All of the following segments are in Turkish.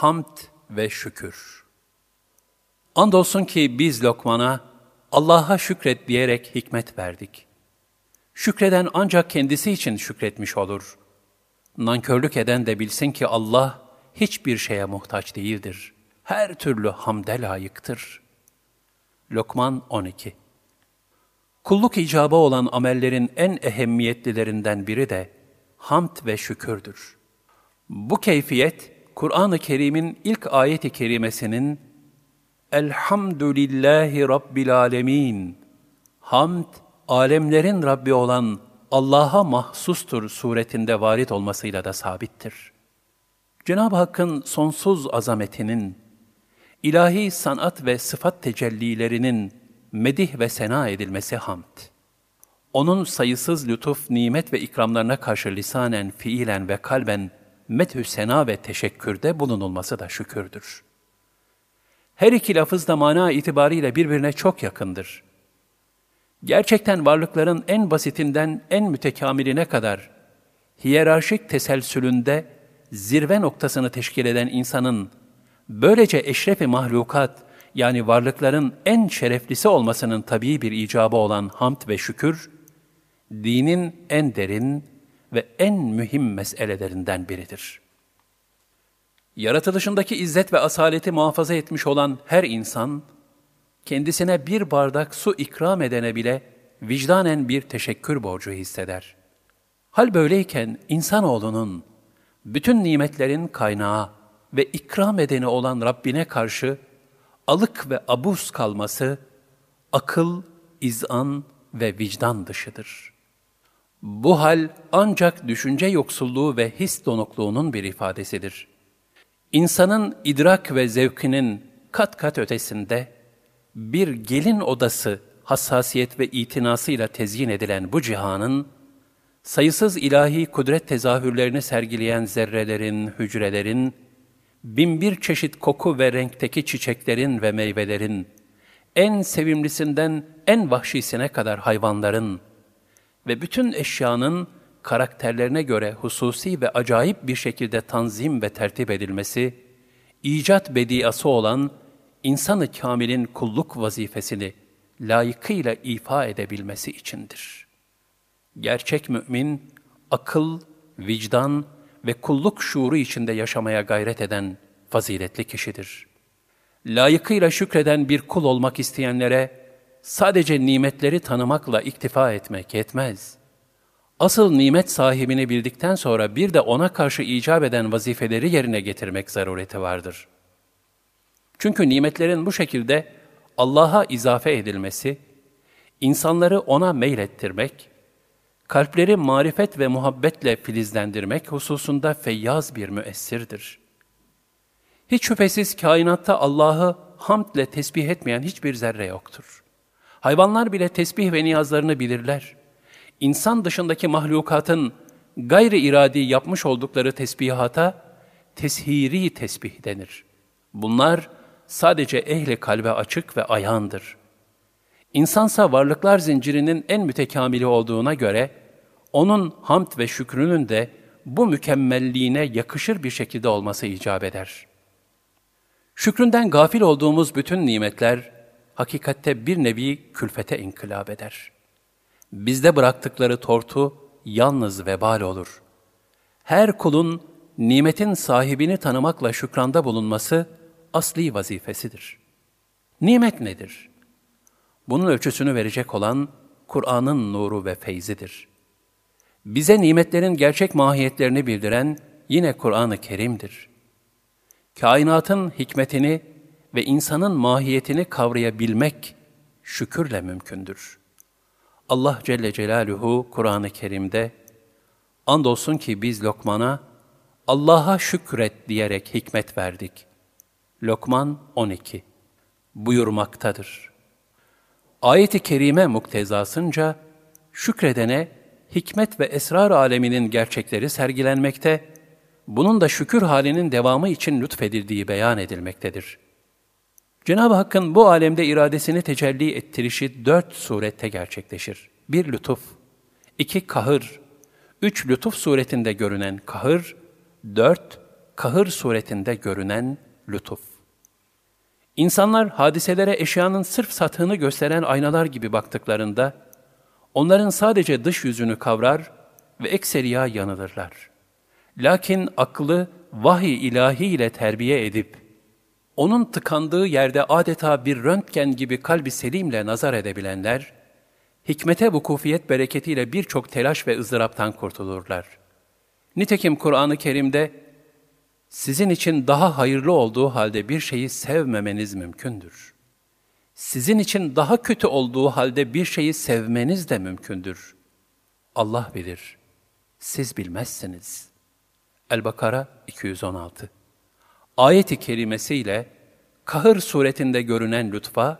Hamd ve şükür. Andolsun ki biz Lokman'a Allah'a şükret diyerek hikmet verdik. Şükreden ancak kendisi için şükretmiş olur. Nankörlük eden de bilsin ki Allah hiçbir şeye muhtaç değildir. Her türlü hamde layıktır. Lokman 12 Kulluk icabı olan amellerin en ehemmiyetlilerinden biri de hamd ve şükürdür. Bu keyfiyet, Kur'an-ı Kerim'in ilk ayet-i kerimesinin Elhamdülillahi Rabbil Alemin Hamd, alemlerin Rabbi olan Allah'a mahsustur suretinde varit olmasıyla da sabittir. Cenab-ı Hakk'ın sonsuz azametinin, ilahi sanat ve sıfat tecellilerinin medih ve sena edilmesi hamd. Onun sayısız lütuf, nimet ve ikramlarına karşı lisanen, fiilen ve kalben methü sena ve teşekkürde bulunulması da şükürdür. Her iki lafız da mana itibariyle birbirine çok yakındır. Gerçekten varlıkların en basitinden en mütekamiline kadar hiyerarşik teselsülünde zirve noktasını teşkil eden insanın böylece eşrefi mahlukat yani varlıkların en şereflisi olmasının tabii bir icabı olan hamd ve şükür, dinin en derin ve en mühim meselelerinden biridir. Yaratılışındaki izzet ve asaleti muhafaza etmiş olan her insan, kendisine bir bardak su ikram edene bile vicdanen bir teşekkür borcu hisseder. Hal böyleyken insanoğlunun bütün nimetlerin kaynağı ve ikram edeni olan Rabbine karşı alık ve abuz kalması akıl, izan ve vicdan dışıdır. Bu hal ancak düşünce yoksulluğu ve his donukluğunun bir ifadesidir. İnsanın idrak ve zevkinin kat kat ötesinde bir gelin odası hassasiyet ve itinasıyla tezyin edilen bu cihanın, sayısız ilahi kudret tezahürlerini sergileyen zerrelerin, hücrelerin, binbir çeşit koku ve renkteki çiçeklerin ve meyvelerin, en sevimlisinden en vahşisine kadar hayvanların ve bütün eşyanın karakterlerine göre hususi ve acayip bir şekilde tanzim ve tertip edilmesi, icat bediası olan insanı kamilin kulluk vazifesini layıkıyla ifa edebilmesi içindir. Gerçek mümin, akıl, vicdan ve kulluk şuuru içinde yaşamaya gayret eden faziletli kişidir. Layıkıyla şükreden bir kul olmak isteyenlere sadece nimetleri tanımakla iktifa etmek yetmez. Asıl nimet sahibini bildikten sonra bir de ona karşı icap eden vazifeleri yerine getirmek zarureti vardır. Çünkü nimetlerin bu şekilde Allah'a izafe edilmesi, insanları ona meylettirmek, kalpleri marifet ve muhabbetle filizlendirmek hususunda feyyaz bir müessirdir. Hiç şüphesiz kainatta Allah'ı hamdle tesbih etmeyen hiçbir zerre yoktur. Hayvanlar bile tesbih ve niyazlarını bilirler. İnsan dışındaki mahlukatın gayri iradi yapmış oldukları tesbihata teshiri tesbih denir. Bunlar sadece ehli kalbe açık ve ayağındır. İnsansa varlıklar zincirinin en mütekamili olduğuna göre, onun hamd ve şükrünün de bu mükemmelliğine yakışır bir şekilde olması icap eder. Şükründen gafil olduğumuz bütün nimetler, hakikatte bir nevi külfete inkılap eder. Bizde bıraktıkları tortu yalnız vebal olur. Her kulun nimetin sahibini tanımakla şükranda bulunması asli vazifesidir. Nimet nedir? Bunun ölçüsünü verecek olan Kur'an'ın nuru ve feyzidir. Bize nimetlerin gerçek mahiyetlerini bildiren yine Kur'an-ı Kerim'dir. Kainatın hikmetini ve insanın mahiyetini kavrayabilmek şükürle mümkündür. Allah Celle Celaluhu Kur'an-ı Kerim'de andolsun ki biz Lokman'a Allah'a şükret diyerek hikmet verdik. Lokman 12 buyurmaktadır. Ayet-i kerime muktezasınca şükredene hikmet ve esrar aleminin gerçekleri sergilenmekte, bunun da şükür halinin devamı için lütfedildiği beyan edilmektedir. Cenab-ı Hakk'ın bu alemde iradesini tecelli ettirişi dört surette gerçekleşir. Bir lütuf, iki kahır, üç lütuf suretinde görünen kahır, dört kahır suretinde görünen lütuf. İnsanlar hadiselere eşyanın sırf satığını gösteren aynalar gibi baktıklarında, onların sadece dış yüzünü kavrar ve ekseriya yanılırlar. Lakin aklı vahiy ilahi ile terbiye edip, onun tıkandığı yerde adeta bir röntgen gibi kalbi selimle nazar edebilenler, hikmete vukufiyet bereketiyle birçok telaş ve ızdıraptan kurtulurlar. Nitekim Kur'an-ı Kerim'de sizin için daha hayırlı olduğu halde bir şeyi sevmemeniz mümkündür. Sizin için daha kötü olduğu halde bir şeyi sevmeniz de mümkündür. Allah bilir, siz bilmezsiniz. El-Bakara 216 Ayet-i kerimesiyle kahır suretinde görünen lütfa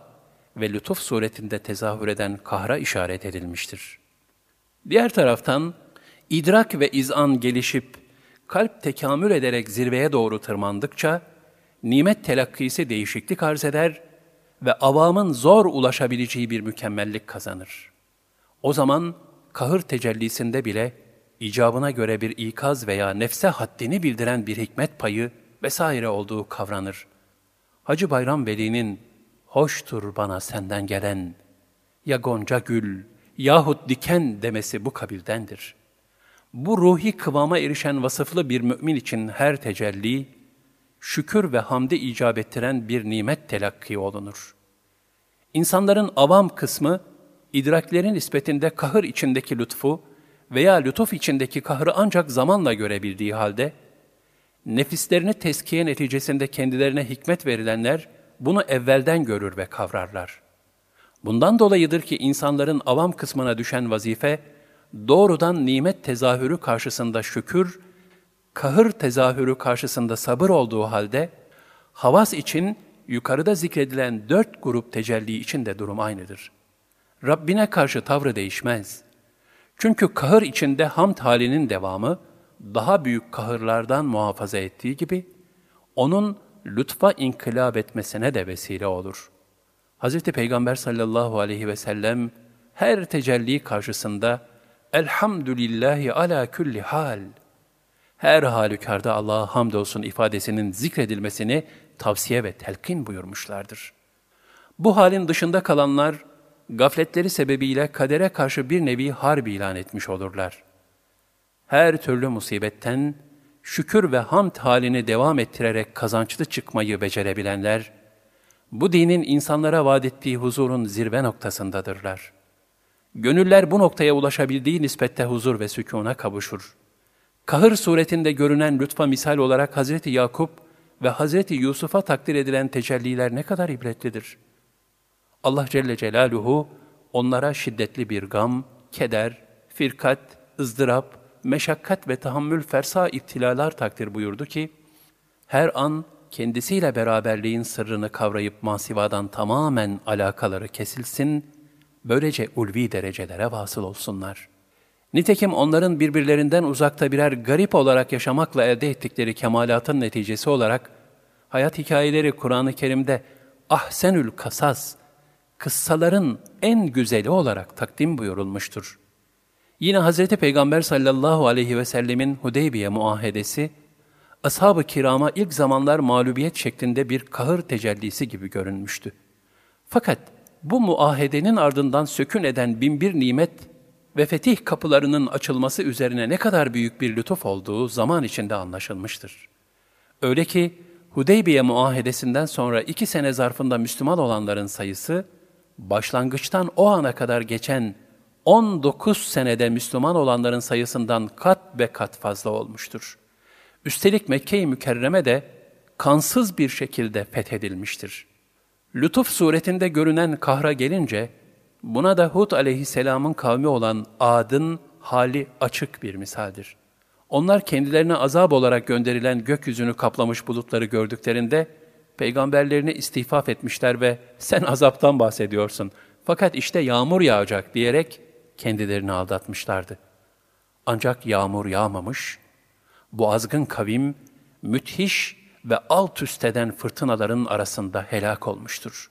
ve lütuf suretinde tezahür eden kahra işaret edilmiştir. Diğer taraftan idrak ve izan gelişip kalp tekamül ederek zirveye doğru tırmandıkça, nimet telakkisi değişiklik arz eder ve avamın zor ulaşabileceği bir mükemmellik kazanır. O zaman kahır tecellisinde bile icabına göre bir ikaz veya nefse haddini bildiren bir hikmet payı vesaire olduğu kavranır. Hacı Bayram Veli'nin hoştur bana senden gelen ya gonca gül yahut diken demesi bu kabildendir.'' Bu ruhi kıvama erişen vasıflı bir mümin için her tecelli, şükür ve hamde icap ettiren bir nimet telakki olunur. İnsanların avam kısmı, idraklerin nispetinde kahır içindeki lütfu veya lütuf içindeki kahırı ancak zamanla görebildiği halde, nefislerini teskiye neticesinde kendilerine hikmet verilenler, bunu evvelden görür ve kavrarlar. Bundan dolayıdır ki insanların avam kısmına düşen vazife, doğrudan nimet tezahürü karşısında şükür, kahır tezahürü karşısında sabır olduğu halde, havas için yukarıda zikredilen dört grup tecelli için de durum aynıdır. Rabbine karşı tavrı değişmez. Çünkü kahır içinde hamd halinin devamı, daha büyük kahırlardan muhafaza ettiği gibi, onun lütfa inkılap etmesine de vesile olur. Hz. Peygamber sallallahu aleyhi ve sellem her tecelli karşısında Elhamdülillahi ala külli hal. Her halükarda Allah'a hamdolsun ifadesinin zikredilmesini tavsiye ve telkin buyurmuşlardır. Bu halin dışında kalanlar, gafletleri sebebiyle kadere karşı bir nevi harp ilan etmiş olurlar. Her türlü musibetten, şükür ve hamd halini devam ettirerek kazançlı çıkmayı becerebilenler, bu dinin insanlara vaat ettiği huzurun zirve noktasındadırlar.'' Gönüller bu noktaya ulaşabildiği nispette huzur ve sükûna kavuşur. Kahır suretinde görünen lütfa misal olarak Hazreti Yakup ve Hazreti Yusuf'a takdir edilen tecelliler ne kadar ibretlidir. Allah Celle Celaluhu onlara şiddetli bir gam, keder, firkat, ızdırap, meşakkat ve tahammül fersa iptilalar takdir buyurdu ki, her an kendisiyle beraberliğin sırrını kavrayıp masivadan tamamen alakaları kesilsin böylece ulvi derecelere vasıl olsunlar. Nitekim onların birbirlerinden uzakta birer garip olarak yaşamakla elde ettikleri kemalatın neticesi olarak, hayat hikayeleri Kur'an-ı Kerim'de ahsenül kasas, kıssaların en güzeli olarak takdim buyurulmuştur. Yine Hz. Peygamber sallallahu aleyhi ve sellemin Hudeybiye muahedesi, ashab-ı kirama ilk zamanlar mağlubiyet şeklinde bir kahır tecellisi gibi görünmüştü. Fakat bu muahedenin ardından sökün eden binbir nimet ve fetih kapılarının açılması üzerine ne kadar büyük bir lütuf olduğu zaman içinde anlaşılmıştır. Öyle ki Hudeybiye muahedesinden sonra iki sene zarfında Müslüman olanların sayısı, başlangıçtan o ana kadar geçen 19 senede Müslüman olanların sayısından kat ve kat fazla olmuştur. Üstelik Mekke-i Mükerreme de kansız bir şekilde fethedilmiştir. Lütuf suretinde görünen kahra gelince, buna da Hud aleyhisselamın kavmi olan Ad'ın hali açık bir misaldir. Onlar kendilerine azap olarak gönderilen gökyüzünü kaplamış bulutları gördüklerinde, peygamberlerini istifaf etmişler ve sen azaptan bahsediyorsun fakat işte yağmur yağacak diyerek kendilerini aldatmışlardı. Ancak yağmur yağmamış, bu azgın kavim müthiş ve alt üst eden fırtınaların arasında helak olmuştur.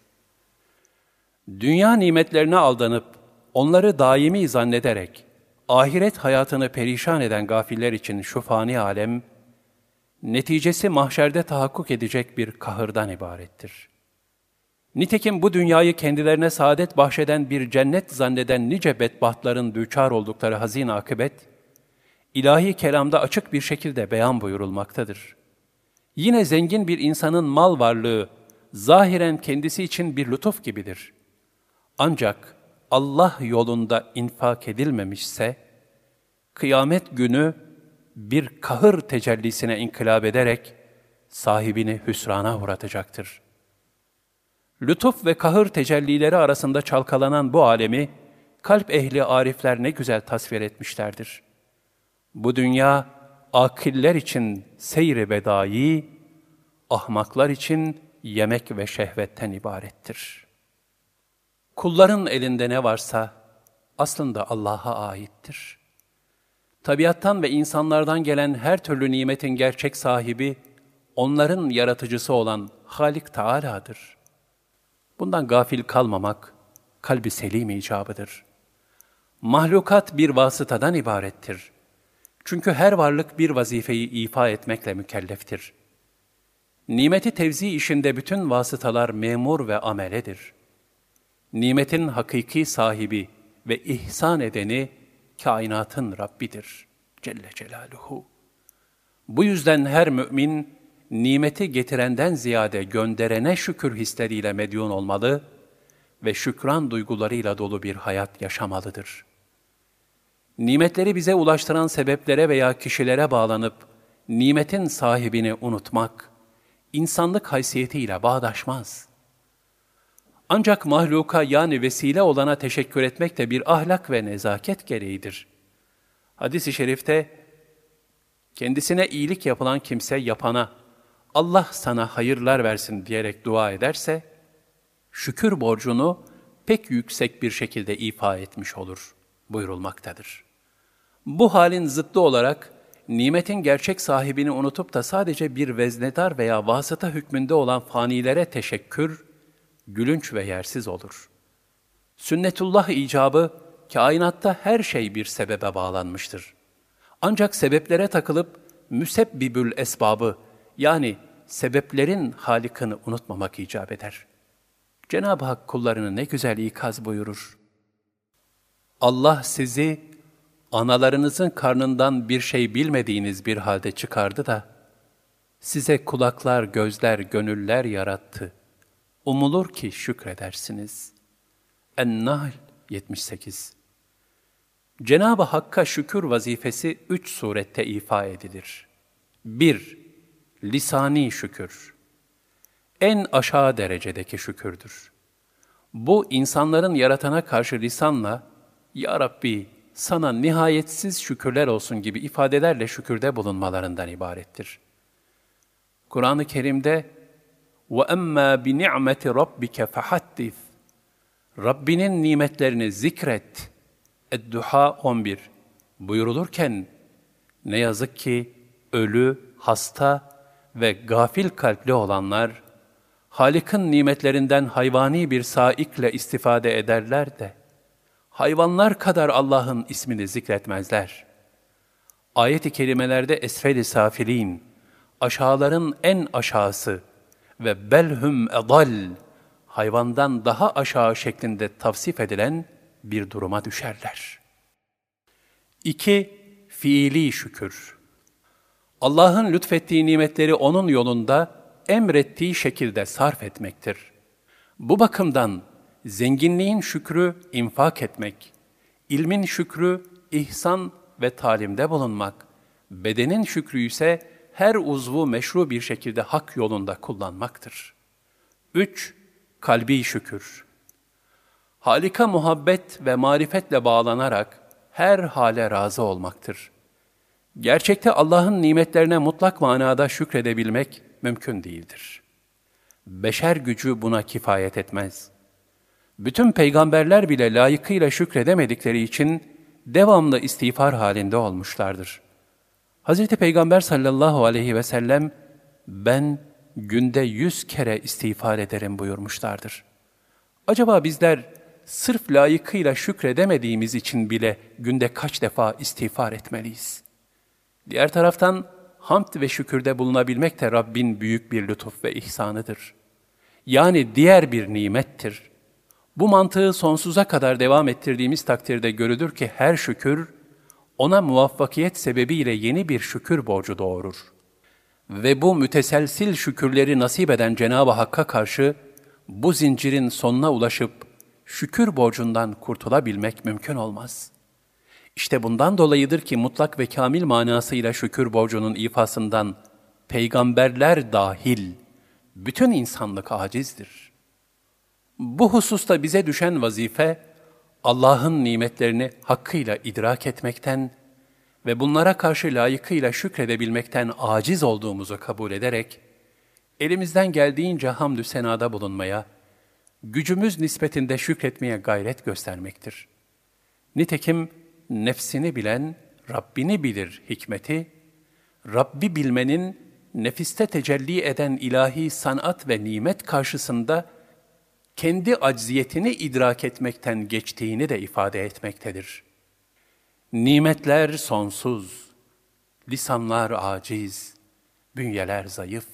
Dünya nimetlerine aldanıp, onları daimi zannederek, ahiret hayatını perişan eden gafiller için şu fani alem, neticesi mahşerde tahakkuk edecek bir kahırdan ibarettir. Nitekim bu dünyayı kendilerine saadet bahşeden bir cennet zanneden nice bedbahtların düçar oldukları hazin akıbet, ilahi kelamda açık bir şekilde beyan buyurulmaktadır. Yine zengin bir insanın mal varlığı, zahiren kendisi için bir lütuf gibidir. Ancak Allah yolunda infak edilmemişse, kıyamet günü bir kahır tecellisine inkılap ederek sahibini hüsrana uğratacaktır. Lütuf ve kahır tecellileri arasında çalkalanan bu alemi, kalp ehli arifler ne güzel tasvir etmişlerdir. Bu dünya, akiller için seyri bedai, ahmaklar için yemek ve şehvetten ibarettir. Kulların elinde ne varsa aslında Allah'a aittir. Tabiattan ve insanlardan gelen her türlü nimetin gerçek sahibi, onların yaratıcısı olan Halik Teala'dır. Bundan gafil kalmamak, kalbi selim icabıdır. Mahlukat bir vasıtadan ibarettir. Çünkü her varlık bir vazifeyi ifa etmekle mükelleftir. Nimeti tevzi işinde bütün vasıtalar memur ve ameledir. Nimetin hakiki sahibi ve ihsan edeni, kainatın Rabbidir Celle Celaluhu. Bu yüzden her mümin, nimeti getirenden ziyade gönderene şükür hisleriyle medyon olmalı ve şükran duygularıyla dolu bir hayat yaşamalıdır. Nimetleri bize ulaştıran sebeplere veya kişilere bağlanıp, nimetin sahibini unutmak, insanlık haysiyetiyle bağdaşmaz.'' Ancak mahluka yani vesile olana teşekkür etmek de bir ahlak ve nezaket gereğidir. Hadis-i şerifte, kendisine iyilik yapılan kimse yapana, Allah sana hayırlar versin diyerek dua ederse, şükür borcunu pek yüksek bir şekilde ifa etmiş olur buyurulmaktadır. Bu halin zıttı olarak, nimetin gerçek sahibini unutup da sadece bir veznedar veya vasıta hükmünde olan fanilere teşekkür, gülünç ve yersiz olur. Sünnetullah icabı, kainatta her şey bir sebebe bağlanmıştır. Ancak sebeplere takılıp müsebbibül esbabı yani sebeplerin halikini unutmamak icap eder. Cenab-ı Hak kullarını ne güzel ikaz buyurur. Allah sizi analarınızın karnından bir şey bilmediğiniz bir halde çıkardı da, size kulaklar, gözler, gönüller yarattı. Umulur ki şükredersiniz. En-Nahl 78 Cenab-ı Hakk'a şükür vazifesi üç surette ifa edilir. 1 Lisani şükür. En aşağı derecedeki şükürdür. Bu insanların yaratana karşı lisanla, Ya Rabbi sana nihayetsiz şükürler olsun gibi ifadelerle şükürde bulunmalarından ibarettir. Kur'an-ı Kerim'de وَاَمَّا بِنِعْمَةِ رَبِّكَ فَحَدِّث Rabbinin nimetlerini zikret. Edduha 11 buyurulurken ne yazık ki ölü, hasta ve gafil kalpli olanlar Halik'in nimetlerinden hayvani bir saikle istifade ederler de hayvanlar kadar Allah'ın ismini zikretmezler. Ayet-i kerimelerde esfel-i safilin, aşağıların en aşağısı, ve belhum edal hayvandan daha aşağı şeklinde tavsif edilen bir duruma düşerler. 2. Fiili şükür. Allah'ın lütfettiği nimetleri onun yolunda emrettiği şekilde sarf etmektir. Bu bakımdan zenginliğin şükrü infak etmek, ilmin şükrü ihsan ve talimde bulunmak, bedenin şükrü ise her uzvu meşru bir şekilde hak yolunda kullanmaktır. 3. Kalbi şükür. Halika muhabbet ve marifetle bağlanarak her hale razı olmaktır. Gerçekte Allah'ın nimetlerine mutlak manada şükredebilmek mümkün değildir. Beşer gücü buna kifayet etmez. Bütün peygamberler bile layıkıyla şükredemedikleri için devamlı istiğfar halinde olmuşlardır.'' Hazreti Peygamber sallallahu aleyhi ve sellem ben günde yüz kere istiğfar ederim buyurmuşlardır. Acaba bizler sırf layıkıyla şükredemediğimiz için bile günde kaç defa istiğfar etmeliyiz? Diğer taraftan hamd ve şükürde bulunabilmek de Rabbin büyük bir lütuf ve ihsanıdır. Yani diğer bir nimettir. Bu mantığı sonsuza kadar devam ettirdiğimiz takdirde görülür ki her şükür, ona muvaffakiyet sebebiyle yeni bir şükür borcu doğurur. Ve bu müteselsil şükürleri nasip eden Cenab-ı Hakk'a karşı, bu zincirin sonuna ulaşıp, şükür borcundan kurtulabilmek mümkün olmaz.'' İşte bundan dolayıdır ki mutlak ve kamil manasıyla şükür borcunun ifasından peygamberler dahil bütün insanlık acizdir. Bu hususta bize düşen vazife Allah'ın nimetlerini hakkıyla idrak etmekten ve bunlara karşı layıkıyla şükredebilmekten aciz olduğumuzu kabul ederek elimizden geldiğince hamdü senada bulunmaya, gücümüz nispetinde şükretmeye gayret göstermektir. Nitekim nefsini bilen Rabbini bilir hikmeti, Rabbi bilmenin nefiste tecelli eden ilahi sanat ve nimet karşısında kendi acziyetini idrak etmekten geçtiğini de ifade etmektedir. Nimetler sonsuz, lisanlar aciz, bünyeler zayıf.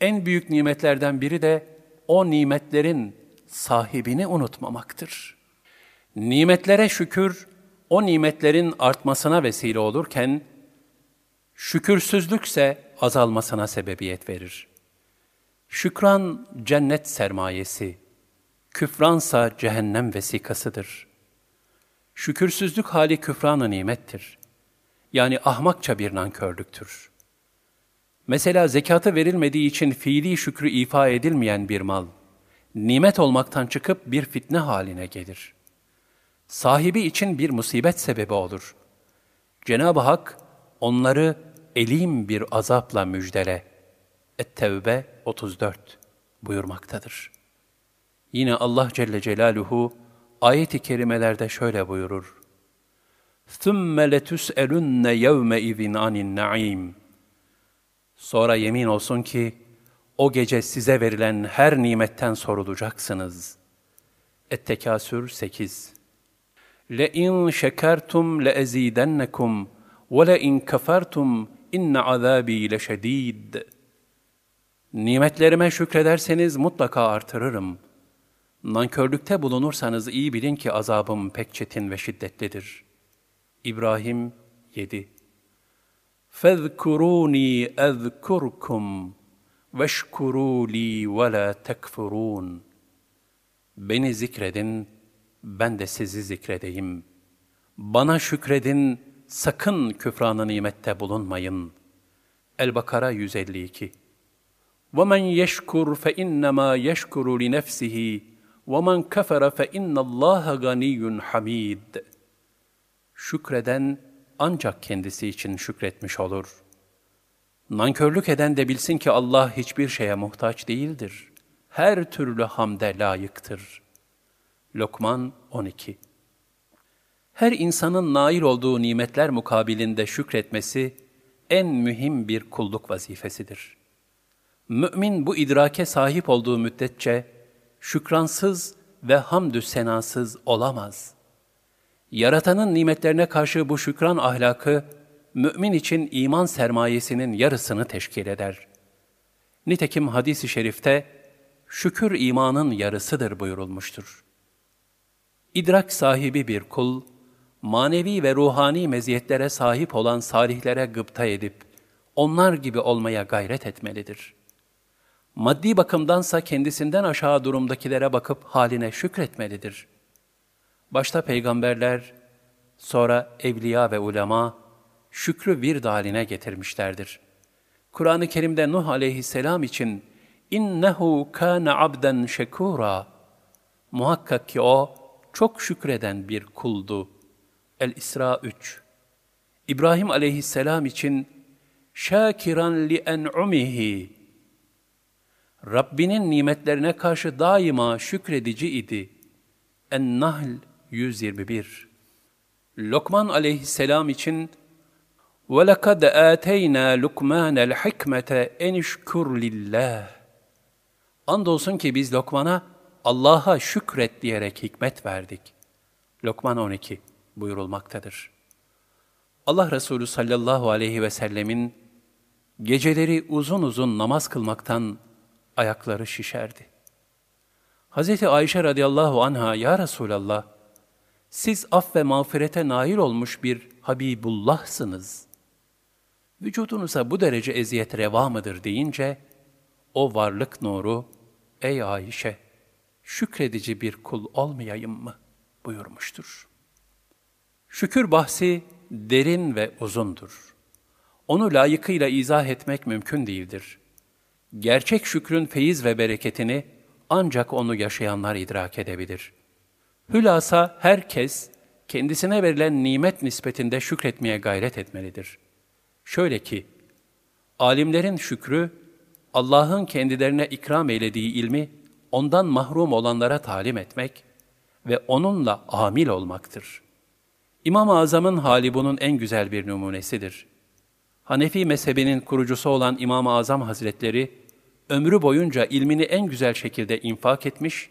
En büyük nimetlerden biri de o nimetlerin sahibini unutmamaktır. Nimetlere şükür, o nimetlerin artmasına vesile olurken, şükürsüzlükse azalmasına sebebiyet verir. Şükran cennet sermayesi, küfransa cehennem vesikasıdır. Şükürsüzlük hali küfranı nimettir. Yani ahmakça bir nankörlüktür. Mesela zekatı verilmediği için fiili şükrü ifa edilmeyen bir mal, nimet olmaktan çıkıp bir fitne haline gelir.'' sahibi için bir musibet sebebi olur. Cenab-ı Hak onları elim bir azapla müjdele. Et-Tevbe 34 buyurmaktadır. Yine Allah Celle Celaluhu ayet-i kerimelerde şöyle buyurur. ثُمَّ لَتُسْأَلُنَّ يَوْمَئِذٍ عَنِ النَّعِيمِ Sonra yemin olsun ki, o gece size verilen her nimetten sorulacaksınız. Et-Tekasür 8 لئن شكرتم لأزيدنكم ولئن كفرتم إن عذابي لشديد Nimetlerime şükrederseniz mutlaka artırırım. Nankörlükte bulunursanız iyi bilin ki azabım pek çetin ve şiddetlidir. İbrahim 7 فَذْكُرُونِي اَذْكُرْكُمْ وَاشْكُرُوا لِي وَلَا تَكْفُرُونَ Beni zikredin, ben de sizi zikredeyim. Bana şükredin, sakın küfranı nimette bulunmayın. El-Bakara 152 وَمَنْ يَشْكُرْ فَاِنَّمَا يَشْكُرُ لِنَفْسِهِ وَمَنْ كَفَرَ فَاِنَّ اللّٰهَ غَنِيٌّ حَمِيدٌ Şükreden ancak kendisi için şükretmiş olur. Nankörlük eden de bilsin ki Allah hiçbir şeye muhtaç değildir. Her türlü hamde layıktır.'' Lokman 12 Her insanın nail olduğu nimetler mukabilinde şükretmesi en mühim bir kulluk vazifesidir. Mümin bu idrake sahip olduğu müddetçe şükransız ve hamdü senasız olamaz. Yaratanın nimetlerine karşı bu şükran ahlakı, mümin için iman sermayesinin yarısını teşkil eder. Nitekim hadis-i şerifte, şükür imanın yarısıdır buyurulmuştur. İdrak sahibi bir kul, manevi ve ruhani meziyetlere sahip olan salihlere gıpta edip, onlar gibi olmaya gayret etmelidir. Maddi bakımdansa kendisinden aşağı durumdakilere bakıp haline şükretmelidir. Başta peygamberler, sonra evliya ve ulema, şükrü bir haline getirmişlerdir. Kur'an-ı Kerim'de Nuh aleyhisselam için innehu kana abden şekura muhakkak ki o çok şükreden bir kuldu. El-İsra 3 İbrahim aleyhisselam için şakiran li en'umihi Rabbinin nimetlerine karşı daima şükredici idi. En-Nahl 121 Lokman aleyhisselam için وَلَقَدْ آتَيْنَا لُقْمَانَ الْحِكْمَةَ اَنِشْكُرْ لِلّٰهِ Andolsun ki biz Lokman'a Allah'a şükret diyerek hikmet verdik. Lokman 12 buyurulmaktadır. Allah Resulü sallallahu aleyhi ve sellemin geceleri uzun uzun namaz kılmaktan ayakları şişerdi. Hz. Ayşe radıyallahu anha, Ya Resulallah, siz af ve mağfirete nail olmuş bir Habibullah'sınız. Vücudunuza bu derece eziyet reva mıdır deyince, o varlık nuru, ey Ayşe, şükredici bir kul olmayayım mı? buyurmuştur. Şükür bahsi derin ve uzundur. Onu layıkıyla izah etmek mümkün değildir. Gerçek şükrün feyiz ve bereketini ancak onu yaşayanlar idrak edebilir. Hülasa herkes kendisine verilen nimet nispetinde şükretmeye gayret etmelidir. Şöyle ki, alimlerin şükrü, Allah'ın kendilerine ikram eylediği ilmi ondan mahrum olanlara talim etmek ve onunla amil olmaktır. İmam-ı Azam'ın hali bunun en güzel bir numunesidir. Hanefi mezhebinin kurucusu olan İmam-ı Azam Hazretleri, ömrü boyunca ilmini en güzel şekilde infak etmiş,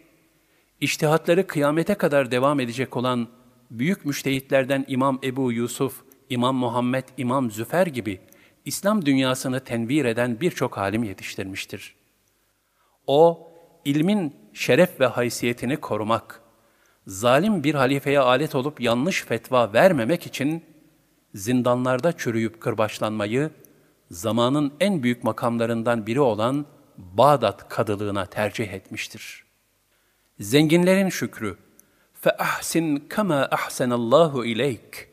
iştihatları kıyamete kadar devam edecek olan büyük müştehitlerden İmam Ebu Yusuf, İmam Muhammed, İmam Züfer gibi İslam dünyasını tenvir eden birçok alim yetiştirmiştir. O, ilmin şeref ve haysiyetini korumak, zalim bir halifeye alet olup yanlış fetva vermemek için zindanlarda çürüyüp kırbaçlanmayı zamanın en büyük makamlarından biri olan Bağdat kadılığına tercih etmiştir. Zenginlerin şükrü fe ahsin kama ahsenallahu ileyk.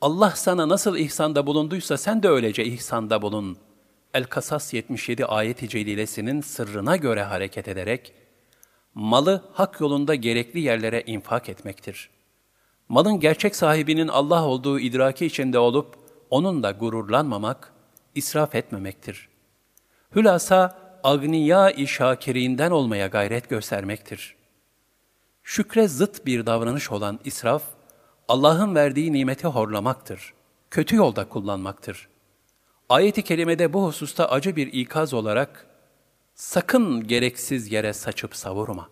Allah sana nasıl ihsanda bulunduysa sen de öylece ihsanda bulun.'' El-Kasas 77 ayet-i celilesinin sırrına göre hareket ederek, malı hak yolunda gerekli yerlere infak etmektir. Malın gerçek sahibinin Allah olduğu idraki içinde olup, onunla gururlanmamak, israf etmemektir. Hülasa, agniya-i şakirinden olmaya gayret göstermektir. Şükre zıt bir davranış olan israf, Allah'ın verdiği nimeti horlamaktır, kötü yolda kullanmaktır. Ayet-i kerimede bu hususta acı bir ikaz olarak, sakın gereksiz yere saçıp savurma.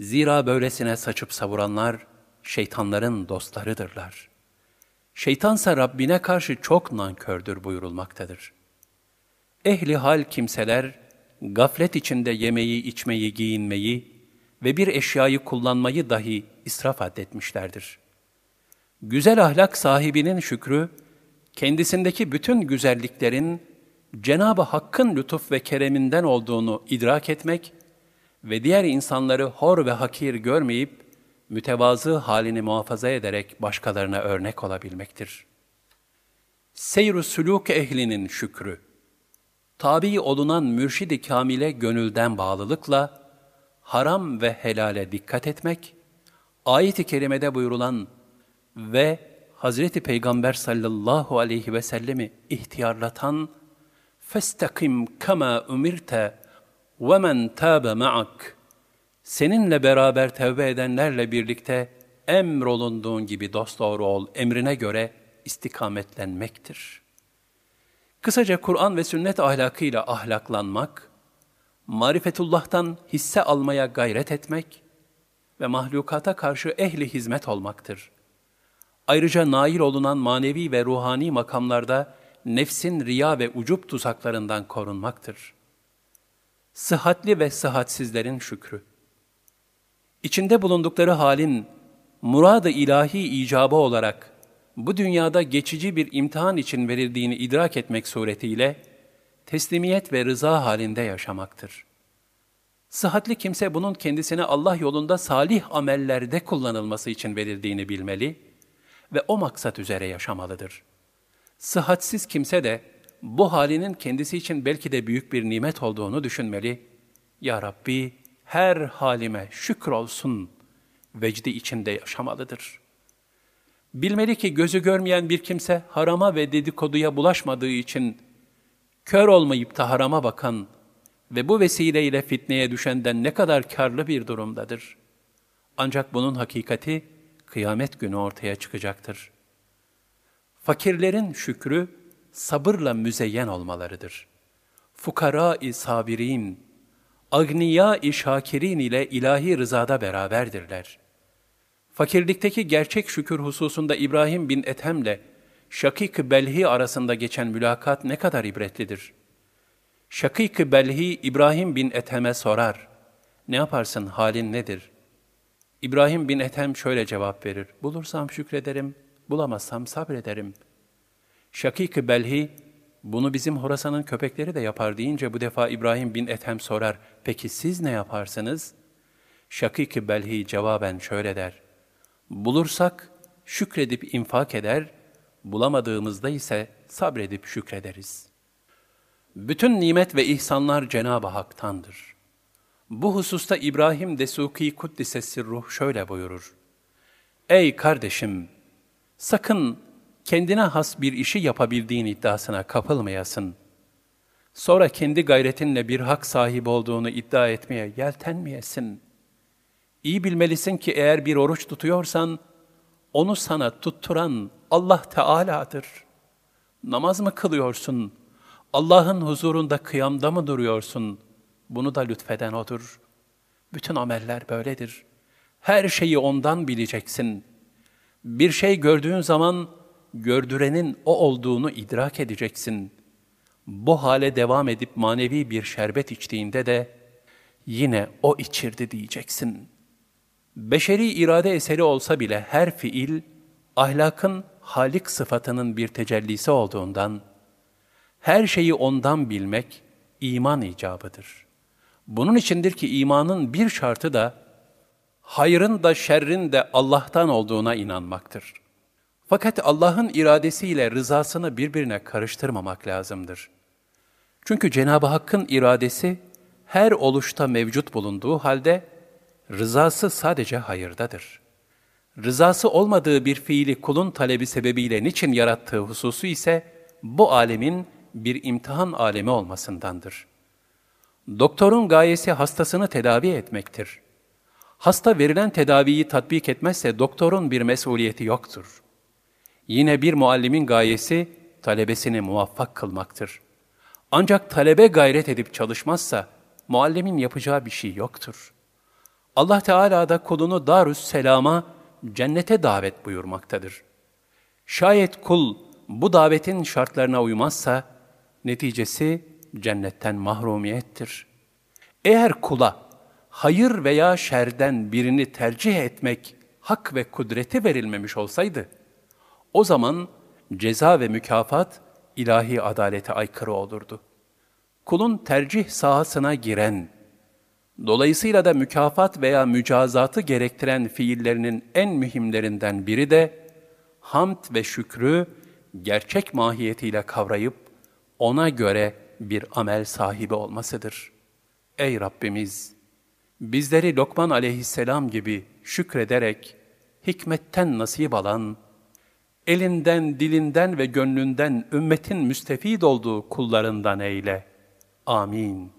Zira böylesine saçıp savuranlar, şeytanların dostlarıdırlar. Şeytansa Rabbine karşı çok nankördür buyurulmaktadır. Ehli hal kimseler, gaflet içinde yemeği, içmeyi, giyinmeyi ve bir eşyayı kullanmayı dahi israf addetmişlerdir. Güzel ahlak sahibinin şükrü, kendisindeki bütün güzelliklerin Cenab-ı Hakk'ın lütuf ve kereminden olduğunu idrak etmek ve diğer insanları hor ve hakir görmeyip mütevazı halini muhafaza ederek başkalarına örnek olabilmektir. Seyr-ü sülûk ehlinin şükrü, tabi olunan mürşidi kamile gönülden bağlılıkla haram ve helale dikkat etmek, ayet-i kerimede buyurulan ve Hazreti Peygamber sallallahu aleyhi ve sellemi ihtiyarlatan "Festakim kema umirte ve men tabe Seninle beraber tevbe edenlerle birlikte emrolunduğun gibi dosdoğru ol emrine göre istikametlenmektir. Kısaca Kur'an ve sünnet ahlakıyla ahlaklanmak, marifetullah'tan hisse almaya gayret etmek ve mahlukata karşı ehli hizmet olmaktır.'' Ayrıca nail olunan manevi ve ruhani makamlarda nefsin riya ve ucup tuzaklarından korunmaktır. Sıhhatli ve sıhhatsizlerin şükrü. İçinde bulundukları halin murad-ı ilahi icabı olarak bu dünyada geçici bir imtihan için verildiğini idrak etmek suretiyle teslimiyet ve rıza halinde yaşamaktır. Sıhhatli kimse bunun kendisine Allah yolunda salih amellerde kullanılması için verildiğini bilmeli ve o maksat üzere yaşamalıdır.'' Sıhhatsiz kimse de bu halinin kendisi için belki de büyük bir nimet olduğunu düşünmeli. Ya Rabbi her halime şükür olsun vecdi içinde yaşamalıdır. Bilmeli ki gözü görmeyen bir kimse harama ve dedikoduya bulaşmadığı için kör olmayıp da harama bakan ve bu vesileyle fitneye düşenden ne kadar karlı bir durumdadır. Ancak bunun hakikati kıyamet günü ortaya çıkacaktır.'' Fakirlerin şükrü sabırla müzeyyen olmalarıdır. Fukara-i sabirin, agniya-i şakirin ile ilahi rızada beraberdirler. Fakirlikteki gerçek şükür hususunda İbrahim bin Ethem'le Şakik Belhi arasında geçen mülakat ne kadar ibretlidir. Şakik Belhi İbrahim bin Ethem'e sorar. Ne yaparsın, halin nedir? İbrahim bin Ethem şöyle cevap verir. Bulursam şükrederim, bulamazsam sabrederim. Şakik Belhi, bunu bizim Horasan'ın köpekleri de yapar deyince bu defa İbrahim bin Ethem sorar. Peki siz ne yaparsınız? Şakik Belhi cevaben şöyle der. Bulursak şükredip infak eder, bulamadığımızda ise sabredip şükrederiz. Bütün nimet ve ihsanlar Cenab-ı Hak'tandır. Bu hususta İbrahim Desuki Kuddisesi Ruh şöyle buyurur. Ey kardeşim! Sakın kendine has bir işi yapabildiğin iddiasına kapılmayasın. Sonra kendi gayretinle bir hak sahibi olduğunu iddia etmeye yeltenmeyesin. İyi bilmelisin ki eğer bir oruç tutuyorsan, onu sana tutturan Allah Teala'dır. Namaz mı kılıyorsun? Allah'ın huzurunda kıyamda mı duruyorsun? Bunu da lütfeden O'dur. Bütün ameller böyledir. Her şeyi O'ndan bileceksin. Bir şey gördüğün zaman gördürenin O olduğunu idrak edeceksin. Bu hale devam edip manevi bir şerbet içtiğinde de yine O içirdi diyeceksin.'' Beşeri irade eseri olsa bile her fiil, ahlakın halik sıfatının bir tecellisi olduğundan, her şeyi ondan bilmek iman icabıdır. Bunun içindir ki imanın bir şartı da, hayrın da şerrin de Allah'tan olduğuna inanmaktır. Fakat Allah'ın iradesiyle rızasını birbirine karıştırmamak lazımdır. Çünkü Cenab-ı Hakk'ın iradesi her oluşta mevcut bulunduğu halde, Rızası sadece hayırdadır. Rızası olmadığı bir fiili kulun talebi sebebiyle niçin yarattığı hususu ise bu alemin bir imtihan alemi olmasındandır. Doktorun gayesi hastasını tedavi etmektir. Hasta verilen tedaviyi tatbik etmezse doktorun bir mesuliyeti yoktur. Yine bir muallimin gayesi talebesini muvaffak kılmaktır. Ancak talebe gayret edip çalışmazsa muallimin yapacağı bir şey yoktur.'' Allah Teala da kulunu Darüs Selam'a, cennete davet buyurmaktadır. Şayet kul bu davetin şartlarına uymazsa, neticesi cennetten mahrumiyettir. Eğer kula hayır veya şerden birini tercih etmek hak ve kudreti verilmemiş olsaydı, o zaman ceza ve mükafat ilahi adalete aykırı olurdu. Kulun tercih sahasına giren, Dolayısıyla da mükafat veya mücazatı gerektiren fiillerinin en mühimlerinden biri de hamd ve şükrü gerçek mahiyetiyle kavrayıp ona göre bir amel sahibi olmasıdır. Ey Rabbimiz! Bizleri Lokman aleyhisselam gibi şükrederek hikmetten nasip alan, elinden, dilinden ve gönlünden ümmetin müstefid olduğu kullarından eyle. Amin.